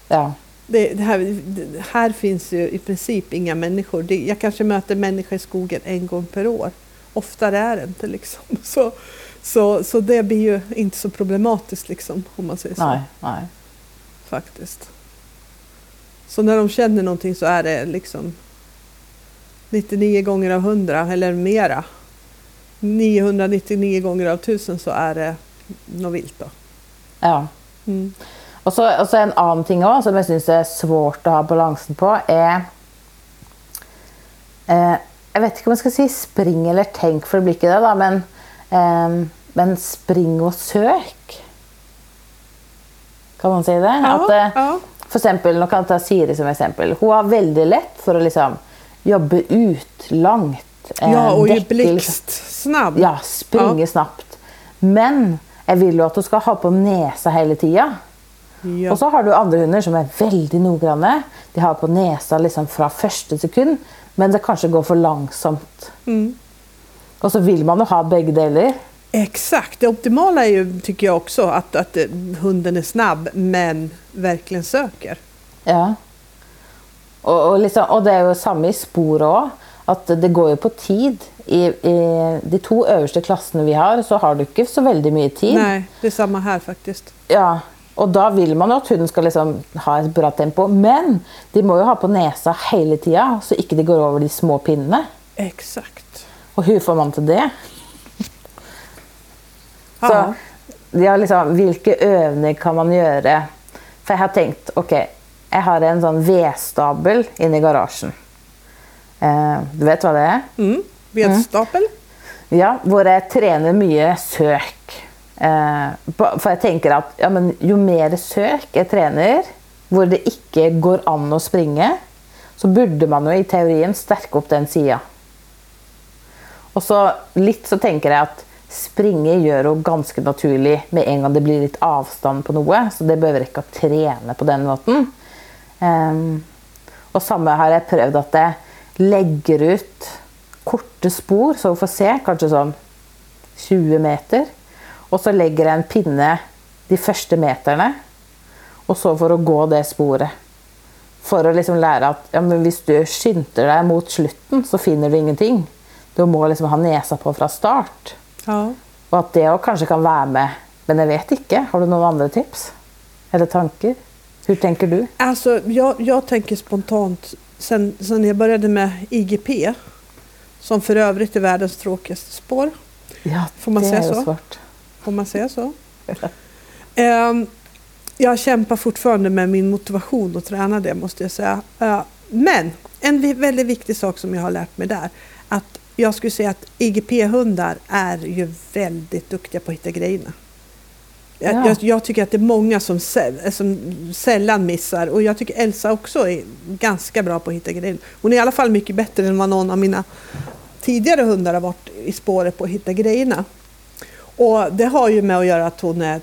ja. Det, det här, det, här finns ju i princip inga människor. Det, jag kanske möter människor i skogen en gång per år. Oftare är det inte liksom. Så, så, så det blir ju inte så problematiskt liksom, om man säger så Nei. nei. Faktiskt. Så när de känner någonting så är det liksom 99 gånger av 100 eller mera. 999 gånger av 1000 så är det något vilt då. Ja. Mm. Og så, og så en annen ting også, som jeg syns er svårt å ha balansen på, er eh, Jeg vet ikke om jeg skal si spring eller tenk, for det blir ikke det, da, men, eh, men spring og søk. Kan man si det? At, eh, ja. For eksempel, nå kan jeg ta Siri som eksempel. Hun har veldig lett for å liksom jobbe ut langt. eh, ja, och ju blixtsnabb. Ja, springe snabbt. Men jeg vil jo at hun skal ha på nesa hele tida. Ja. Og så har du andre hunder som er veldig noggranne. De har på nesa liksom fra første sekund, men det kanskje går for langsomt. Mm. Og så vil man jo ha begge deler. Exakt, det optimala är ju, tycker jag också, att, att eh, hunden är snabb men verkligen söker. Ja. Og, og, liksom, og det er jo samme i sporet òg. At det går jo på tid. I, I de to øverste klassene vi har, så har du ikke så veldig mye tid. Nej, det är samma här faktiskt. Ja, og da vil man jo at hunden skal liksom ha et bra tempo. Men de må jo ha på nesa hele tida, så ikke de går over de små pinnene. Exakt. Og hvordan får man til det? Så ja, liksom, hvilke øvninger kan man gjøre? For jeg har tenkt ok, jeg har en sånn vedstabel inne i garasjen. Eh, du vet hva det er? Mm. Vedstapel. Ja, hvor jeg trener mye søk. Eh, ba- for jeg tenker at ja, men jo mer søk jeg trener, hvor det ikke går an å springe, så burde man jo i teorien sterke opp den sida. Og så litt så tenker jeg at springe gjør jo ganske naturlig med en gang det blir litt avstand på noe, så det behøver inte ikke å trene på den måten. Um, og samme har jeg prøvd at jeg legger ut korte spor, så hun får se, kanskje sånn 20 meter. Og så legger jeg en pinne de første meterne, og så for å gå det sporet. For å liksom lære at ja, hvis du skynder deg mot slutten, så finner du ingenting. Du må liksom ha nesa på fra start. Ja. Og at det òg kanskje kan være med. Men jeg vet ikke. Har du noen andre tips? Eller tankar? Hur tänker du? Alltså, jag, jag tänker spontant, sen, sen jag började med IGP, som för övrigt är världens tråkigaste spår. Ja, Får man det säga är så? svårt. Får man säga så? Ehm, jag kämpar fortfarande med min motivation att träna det måste jag säga. Eh, men en väldigt viktig sak som jag har lärt mig där, jag skulle säga att IGP-hundar är ju väldigt duktiga på att hitta grejerna. Jag, Ja. jag, jag tycker att det är många som, som sällan missar och jag tycker Elsa också är ganska bra på att hitta grejer. Hon är i alla fall mycket bättre än vad någon av mina tidigare hundar har varit i spåret på att hitta grejerna. Och det har ju med att göra att hon, är,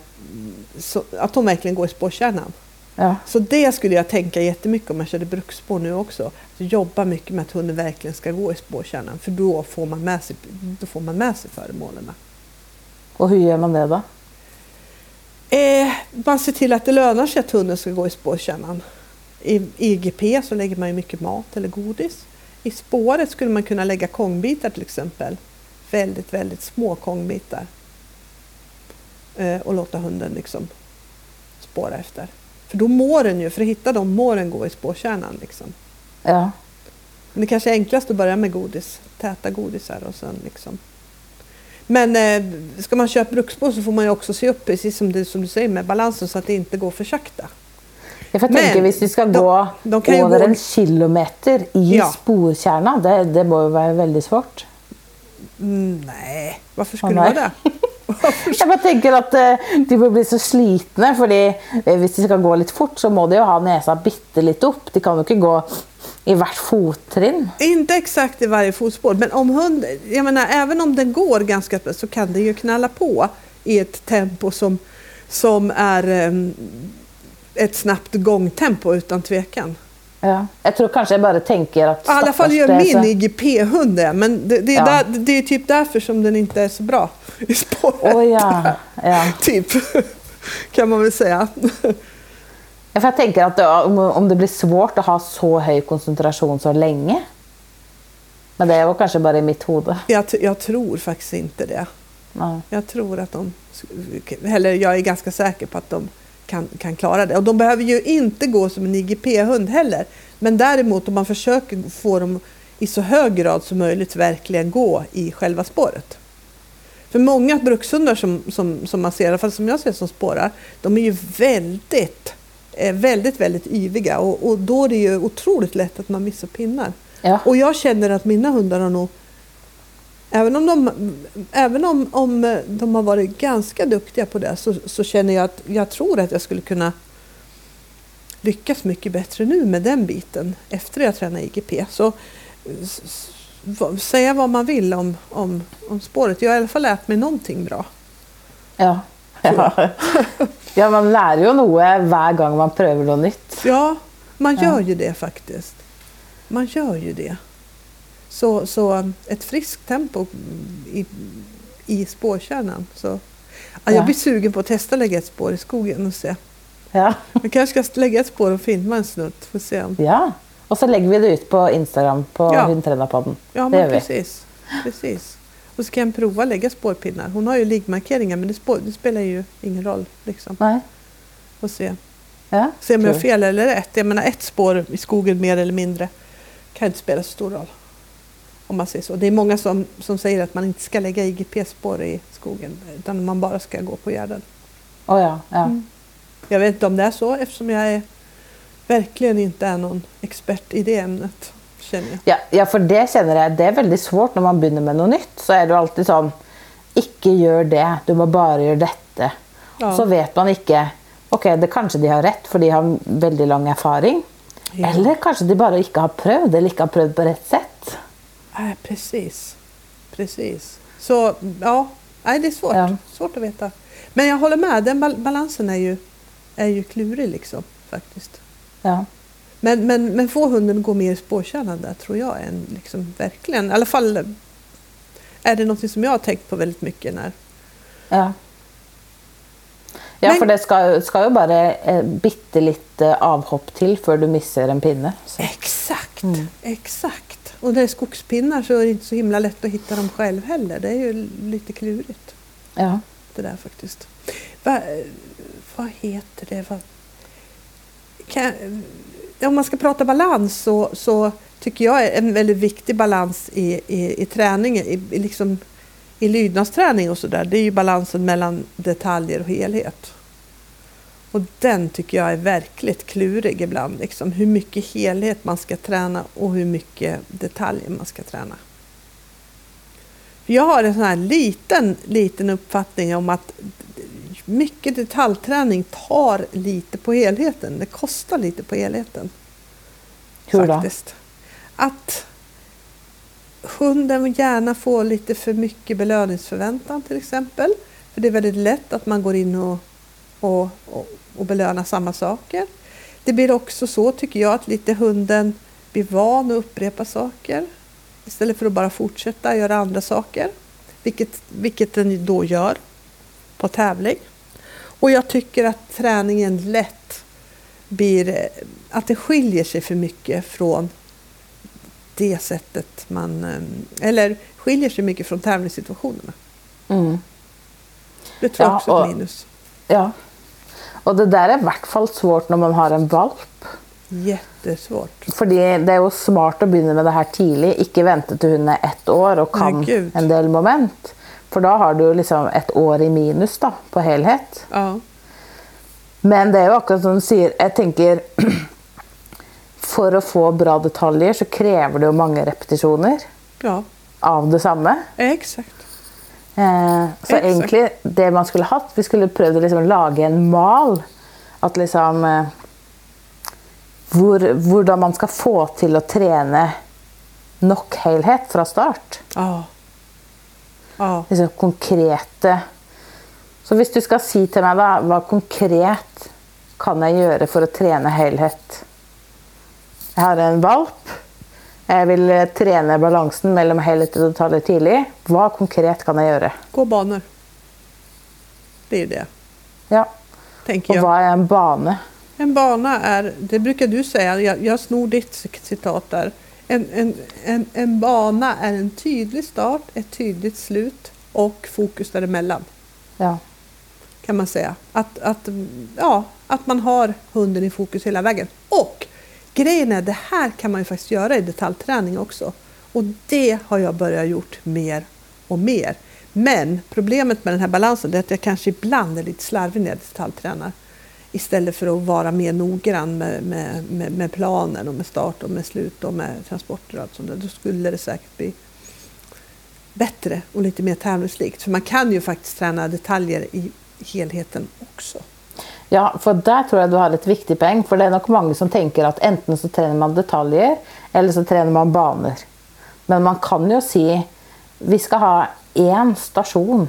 att hon verkligen går i spårkärnan. Ja. Så det skulle jag tänka jättemycket om jag körde bruksspår nu också. Att jobba mycket med att hunden verkligen ska gå i spårkärnan för då får man med sig, då får man med sig föremålen. Och hur gör man det då? Eh, man ser till att det lönar sig att hunden ska gå i spårkärnan. I IGP så lägger man ju mycket mat eller godis. I spåret skulle man kunna lägga kongbitar till exempel. Väldigt, väldigt små kongbitar. Eh, och låta hunden liksom spåra efter. För då mår den ju, för att hitta dem mår den gå i spårkärnan. Liksom. Ja. Men det kanske är enklast att börja med godis, täta godisar och sen liksom. Men eh, ska man köpa bruksspår så får man ju också se upp, precis som du, som du säger, med balansen så att det inte går för sakta. Jag får Men tänka, hvis vi ska de- gå de över gå- en kilometer i Ja. sporkärnan, det, det må ju vara väldigt svårt. Mm, nej, varför skulle det nej. vara det? Jag bara tänker att eh, de bör bli så slitna, för om hvis eh, de ska gå lite fort så må de ju ha näsan bitte lite upp. De kan ju inte gå i varje fottrinn. Inte exakt i varje fotspår, men om hund, jag menar, även om den går ganska bra så kan den ju knalla på i ett tempo som, som är um, ett snabbt gångtempo utan tvekan. Ja. Jag tror kanske jag bara tänker att... I alla fall gör min IGP-hund det, men det, det, är Ja. där, det är typ därför som den inte är så bra i spåret. Åh ja. ja. Typ, kan man väl säga. Ja, För jag tänker att det, om, om det blir svårt att ha så hög koncentration så länge. Men det var kanske bara i mitt huvud. Jag, jag tror faktiskt inte det. Ja. Jag tror att de, eller jag är ganska säker på att de kan, kan klara det. Och de behöver ju inte gå som en IGP-hund heller. Men däremot om man försöker få dem i så hög grad som möjligt verkligen gå i själva spåret. För många brukshundar som, som, som man ser, i alla fall som jag ser som spårar, de är ju väldigt, eh, väldigt, väldigt yviga och, och då är det ju otroligt lätt att man missar pinnar. Ja. Och jag känner att mina hundar har nog Även om de, även om, om de har varit ganska duktiga på det så, så känner jag att jag tror att jag skulle kunna lyckas mycket bättre nu med den biten efter jag tränade IGP. Så säga vad man vill om, om, om spåret. Jag har i alla fall lärt mig någonting bra. Ja. Ja. ja, man lär ju något varje gång man prövar något nytt. Ja, man Ja. gör ju det faktiskt. Man gör ju det. Så, så ett friskt tempo i, i spårkärnan. Så, ja, Ja. Jag blir sugen på att testa lägga ett spår i skogen och se. Ja. Jag kanske ska lägga ett spår och filma en snutt. Får se om. ja. Och så lägger vi det ut på Instagram på Ja. Hundtränarpodden. Ja, det men vi. precis. precis. Och så kan jag prova att lägga spårpinnar. Hon har ju liggmarkeringar men det, spår, det spelar ju ingen roll. Liksom. Nej. Och se. Ja. se om jag har fel eller rätt. Jag menar ett spår i skogen mer eller mindre kan inte spela så stor roll. Om man säger så. Det är många som, som säger att man inte ska lägga IGP-spår i skogen utan man bara ska gå på gärden. Åh ja. ja. Mm. Jag vet inte om det är så eftersom jag är, verkligen inte är någon expert i det ämnet. Känner jag. Ja, ja, for det känner jag, det är väldigt svårt när man börjar med något nytt. Så är det alltid sån, inte gör det, du må bara göra detta. Ja. Så vet man inte, okej, det kanske de har rätt för de har väldigt lång erfarenhet. Ja. Eller kanske de bara inte har prövat eller inte har prövat på rätt sätt. Nej, precis. Precis. Så ja, nej, det är svårt. Ja. svårt att veta. Men jag håller med, den bal- balansen är ju, är ju klurig liksom faktiskt. Ja. Men, men, men få hunden att gå mer spårkärnan där tror jag är en, liksom, verkligen, i alla fall är det något som jag har tänkt på väldigt mycket när Ja. Ja, Men- för det ska, ska ju bara eh, bitte lite avhopp till för du missar en pinne. Så. Exakt, Mm. exakt. Och när det är skogspinnar så är det inte så himla lätt att hitta dem själv heller. Det är ju lite klurigt Ja. det där faktiskt. Va, vad heter det? Vad, kan, om man ska prata balans så, så tycker jag är en väldigt viktig balans i, i, i träningen, i, i, liksom, i lydnadsträning och sådär, det är ju balansen mellan detaljer och helhet. Och den tycker jag är verkligt klurig ibland, liksom, hur mycket helhet man ska träna och hur mycket detaljer man ska träna. Jag har en sån här liten, liten uppfattning om att mycket detaljträning tar lite på helheten. Det kostar lite på helheten. Hur då? Faktiskt. Att hunden gärna får lite för mycket belöningsförväntan till exempel. För det är väldigt lätt att man går in och, och, och, och belönar samma saker. Det blir också så tycker jag att lite hunden blir van att upprepa saker istället för att bara fortsätta göra andra saker. Vilket, vilket den då gör på tävling. Och jag tycker att träningen lätt blir att det skiljer sig för mycket från det sättet man... eh, Eller skiljer sig mycket från tävlingssituationerna. Mm. Det tror jag Ja, också är ett minus. Ja. Og det der er i hvert fall svårt når man har en valp. Jättesvårt. Fordi det er jo smart å begynne med det her tidlig. Ikke vente til hun er ett år og kan Gud. en del moment. For da har du liksom et år i minus da, på helhet. Ja. Men det er jo akkurat som du sier, jeg tenker For å få bra detaljer så krever det jo mange repetisjoner ja, av det samme. exakt. Eh, så Exakt. egentlig det man skulle hatt Vi skulle prøvd å liksom lage en mal. At liksom eh, hvor, Hvordan man skal få til å trene nok helhet fra start. Ja. Ja. Liksom konkrete Så hvis du skal si til meg, da, hva konkret kan jeg gjøre for å trene helhet? Jeg har en valp. Jeg vil eh, trene balansen mellom helhet og detaljer tidlig. Hva konkret kan jeg gjøre? Gå banor. Det är det, Ja. tänker Och jag. vad är en bana? En bana är, det brukar du säga, jag, jag snor ditt citat där. En, en, en, en bana är en tydlig start, ett tydligt slut och fokus däremellan. Ja. Kan man säga. Att, att, ja, att man har hunden i fokus hela vägen. Och grejen är, det här kan man ju faktiskt göra i detaljträning också. Och det har jag börjat gjort mer och mer. Men problemet med den här balansen är att jag kanske ibland är lite slarvig när jag detaljtränar. Istället för att vara mer noggrann med, med, med, med planen och med start och med slut och med transporter och allt sånt där. Då skulle det säkert bli bättre och lite mer tävlingslikt. För man kan ju faktiskt träna detaljer i helheten också ja, for der tror jeg du har et viktig poeng. For det er nok mange som tenker at enten så trener man detaljer, eller så trener man baner. Men man kan jo si vi skal ha én stasjon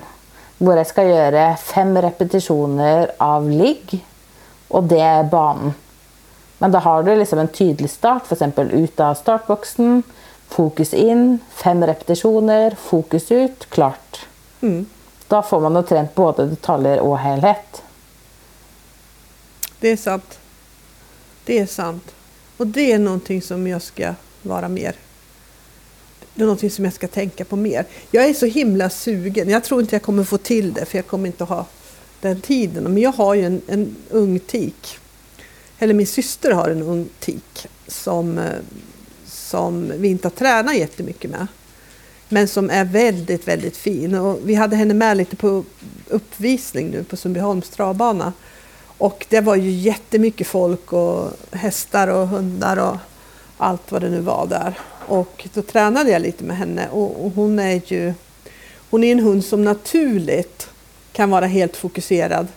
hvor jeg skal gjøre fem repetisjoner av ligg, og det er banen. Men da har du liksom en tydelig start, f.eks. ut av startboksen, fokus inn, fem repetisjoner, fokus ut, klart. Mm. Da får man jo trent både detaljer og helhet. Det är sant. Det är sant. Och det är någonting som jag ska vara mer. Det är någonting som jag ska tänka på mer. Jag är så himla sugen. Jag tror inte jag kommer få till det för jag kommer inte ha den tiden. Men jag har ju en, en ung tik. Eller min syster har en ung tik som, eh, som vi inte har tränat jättemycket med. Men som är väldigt, väldigt fin. Och vi hade henne med lite på uppvisning nu på Sundbyholms travbana. Och det var ju jättemycket folk och hästar och hundar och allt vad det nu var där. Och då tränade jag lite med henne och, och hon är ju hon är en hund som naturligt kan vara helt fokuserad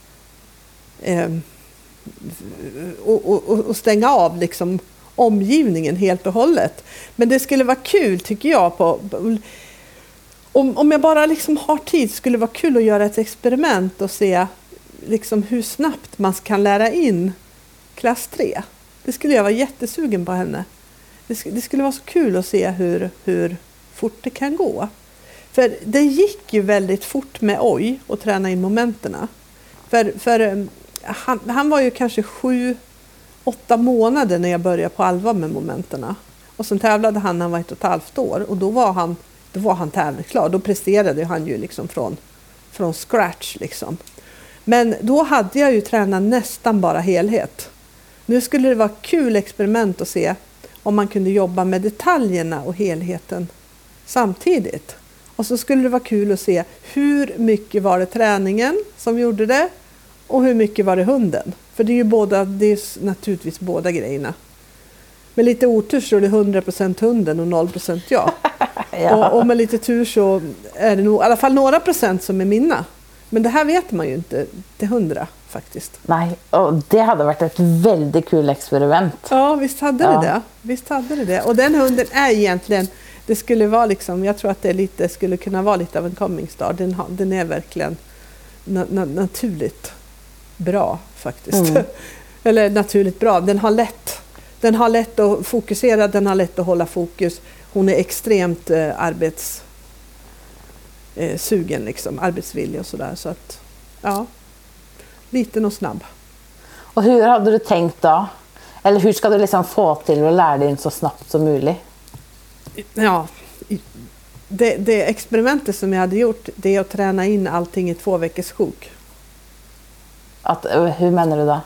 eh, och, och, och- stänga av liksom omgivningen helt och hållet. Men det skulle vara kul tycker jag på om, om jag bara liksom har tid skulle det vara kul att göra ett experiment och se liksom hur snabbt man kan lära in klass 3. Det skulle jag vara jättesugen på henne. Det, sk- det skulle vara så kul att se hur, hur fort det kan gå. För det gick ju väldigt fort med Oj att träna in momenterna. För, för eh, han, han var ju kanske sju, åtta månader när jag började på allvar med momenterna. Och sen tävlade han när han var ett och ett halvt år och då var han, då var han tävlingsklar. Då presterade han ju liksom från, från scratch. Liksom. Men då hade jag ju tränat nästan bara helhet. Nu skulle det vara kul experiment att se om man kunde jobba med detaljerna och helheten samtidigt. Och så skulle det vara kul att se hur mycket var det träningen som gjorde det och hur mycket var det hunden. För det är ju båda, det är naturligtvis båda grejerna. Med lite otur så är det 100% hunden och 0% jag. Ja. Och, och med lite tur så är det nog i alla fall några procent som är mina. Men det här vet man ju inte till hundra faktiskt. Nej, och det hade varit ett väldigt kul experiment. Ja, visst hade Ja. det det. Visst hade det det. Och den hunden är egentligen, det skulle vara liksom, jag tror att det lite, skulle kunna vara lite av en coming star. Den, har, den är verkligen na, na, naturligt bra faktiskt. Mm. Eller naturligt bra, den har lätt den har lätt att fokusera, den har lätt att hålla fokus. Hon är extremt eh, arbets eh, sugen, liksom, arbetsvillig och sådär. Så att, ja, liten och snabb. Och hur hade du tänkt då? Eller hur ska du liksom få till att lära dig så snabbt som möjligt? Ja, det, det experimentet som jag hade gjort det är att träna in allting i två veckors sjok. Att, eh, hur menar du då?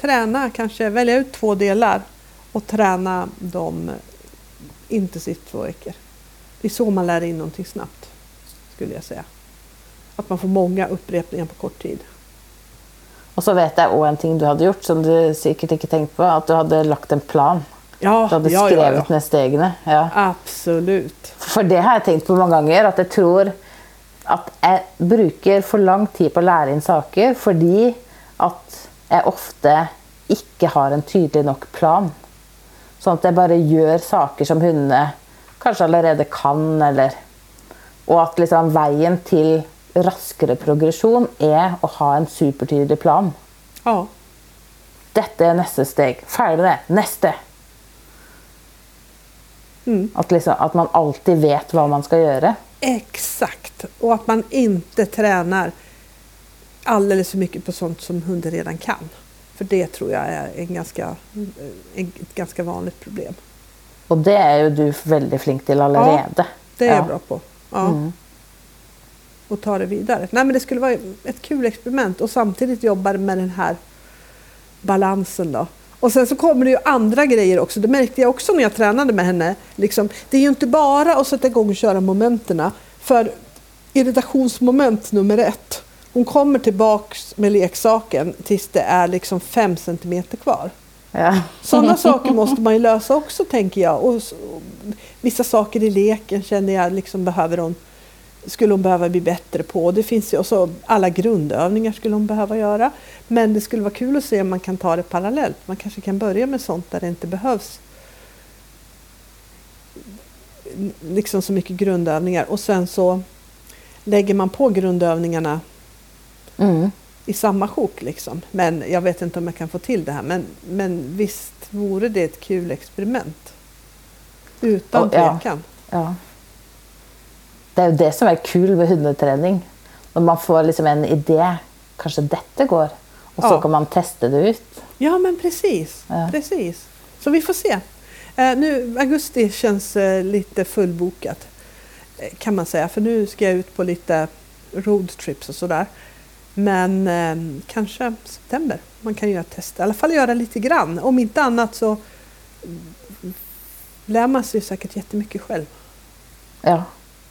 Träna, kanske välja ut två delar och träna dem intensivt två veckor. Det är så man lär in någonting snabbt, skulle jag säga. Att man får många upprepningar på kort tid. Och så vet jag också en ting du hade gjort som du säkert inte tänkt på, att du hade lagt en plan. Ja, Du hade ja, skrivit ja, ja. ner stegene. Ja. Absolut. For det har jeg tenkt på mange ganger, at jeg tror at jeg bruker for lang tid på å lære inn saker fordi at jeg ofte ikke har en tydelig nok plan. Sånn at jeg bare gjør saker som hundene kanskje allerede kan, eller Og at liksom veien til raskere progresjon er å ha en supertydelig plan. Ja, Dette er neste steg. Ferdig med det. Neste. Mm. At, liksom, at man alltid vet hva man skal gjøre. exakt. Och att man inte tränar alldeles för mycket på sånt som hunden redan kan. För det tror jag är en ganska, en, ett ganska vanligt problem. Og det er jo du veldig flink til allerede. Det är Ja. jag bra på. Ja. Mm. Och ta det vidare. Nej, men det skulle vara ett kul experiment och samtidigt jobba med den här balansen. Då. Och sen så kommer det ju andra grejer också. Det märkte jag också när jag tränade med henne. Liksom, det är ju inte bara att sätta igång och köra momenterna. För irritationsmoment nummer ett. Hon kommer tillbaks med leksaken tills det är liksom fem centimeter kvar. Ja. Sådana saker måste man ju lösa också tänker jag. Och vissa saker i leken känner jag liksom behöver hon, skulle hon behöva bli bättre på. Det finns ju också alla grundövningar skulle hon behöva göra. Men det skulle vara kul att se om man kan ta det parallellt. Man kanske kan börja med sånt där det inte behövs liksom så mycket grundövningar och sen så lägger man på grundövningarna Mm. I samma sjok liksom. Men jag vet inte om jag kan få till det här. Men, men visst vore det ett kul experiment. Utan Och, ja. tvekan. ja. Det er jo det som er kul med hundetrening. Når man får liksom en idé. Kanskje dette går. Og så Ja. kan man teste det ut. Ja men precis. Ja. precis. Så vi får se. Eh, nu, augusti känns eh, lite fullbokat. Eh, kan man säga. För nu ska jag ut på lite roadtrips och sådär. Men eh, kanske september. Man kan göra test. I alla fall göra lite grann. Om inte annat så lär man sig säkert jättemycket själv. Ja.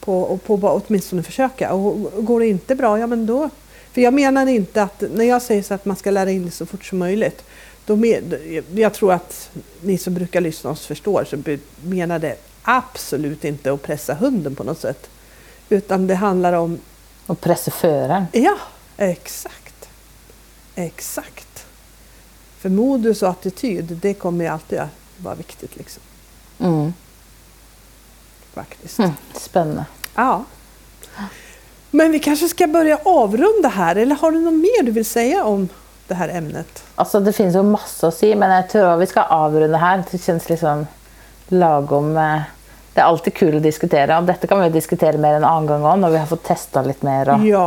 på, och på bara åtminstone försöka. Och, och går det inte bra, ja men då... För jag menar inte att, när jag säger så att man ska lära in det så fort som möjligt, då med, jag tror att ni som brukar lyssna oss förstår, så menar det absolut inte att pressa hunden på något sätt. Utan det handlar om, Og presse føreren. ja, exakt. Exakt. För modus och attityd, det kommer ju alltid att vara viktigt liksom. Mm. Faktiskt. Hm. Spennende. Ja. Men vi kanske ska börja avrunda här, eller har du något mer du vill säga om det här ämnet? Altså, det finnes jo masse å si, men jeg tror vi skal avrunde her. Det kjennes liksom lagom eh, Det er alltid kul å diskutere, og dette kan vi jo diskutere mer en annen gang òg, når vi har fått testa litt mer. Og Ja,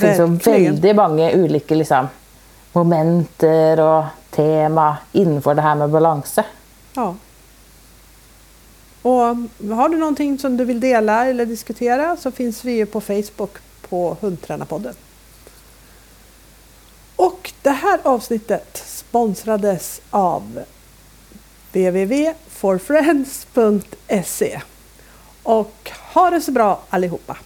det jo verkligen. veldig mange ulike liksom, momenter og tema innenfor det her med balanse. Ja. Och har du någonting som du vill dela eller diskutera så finns vi ju på Facebook på Hundtränarpodden. Och det här avsnittet sponsrades av www.forfriends.se. Och ha det så bra allihopa!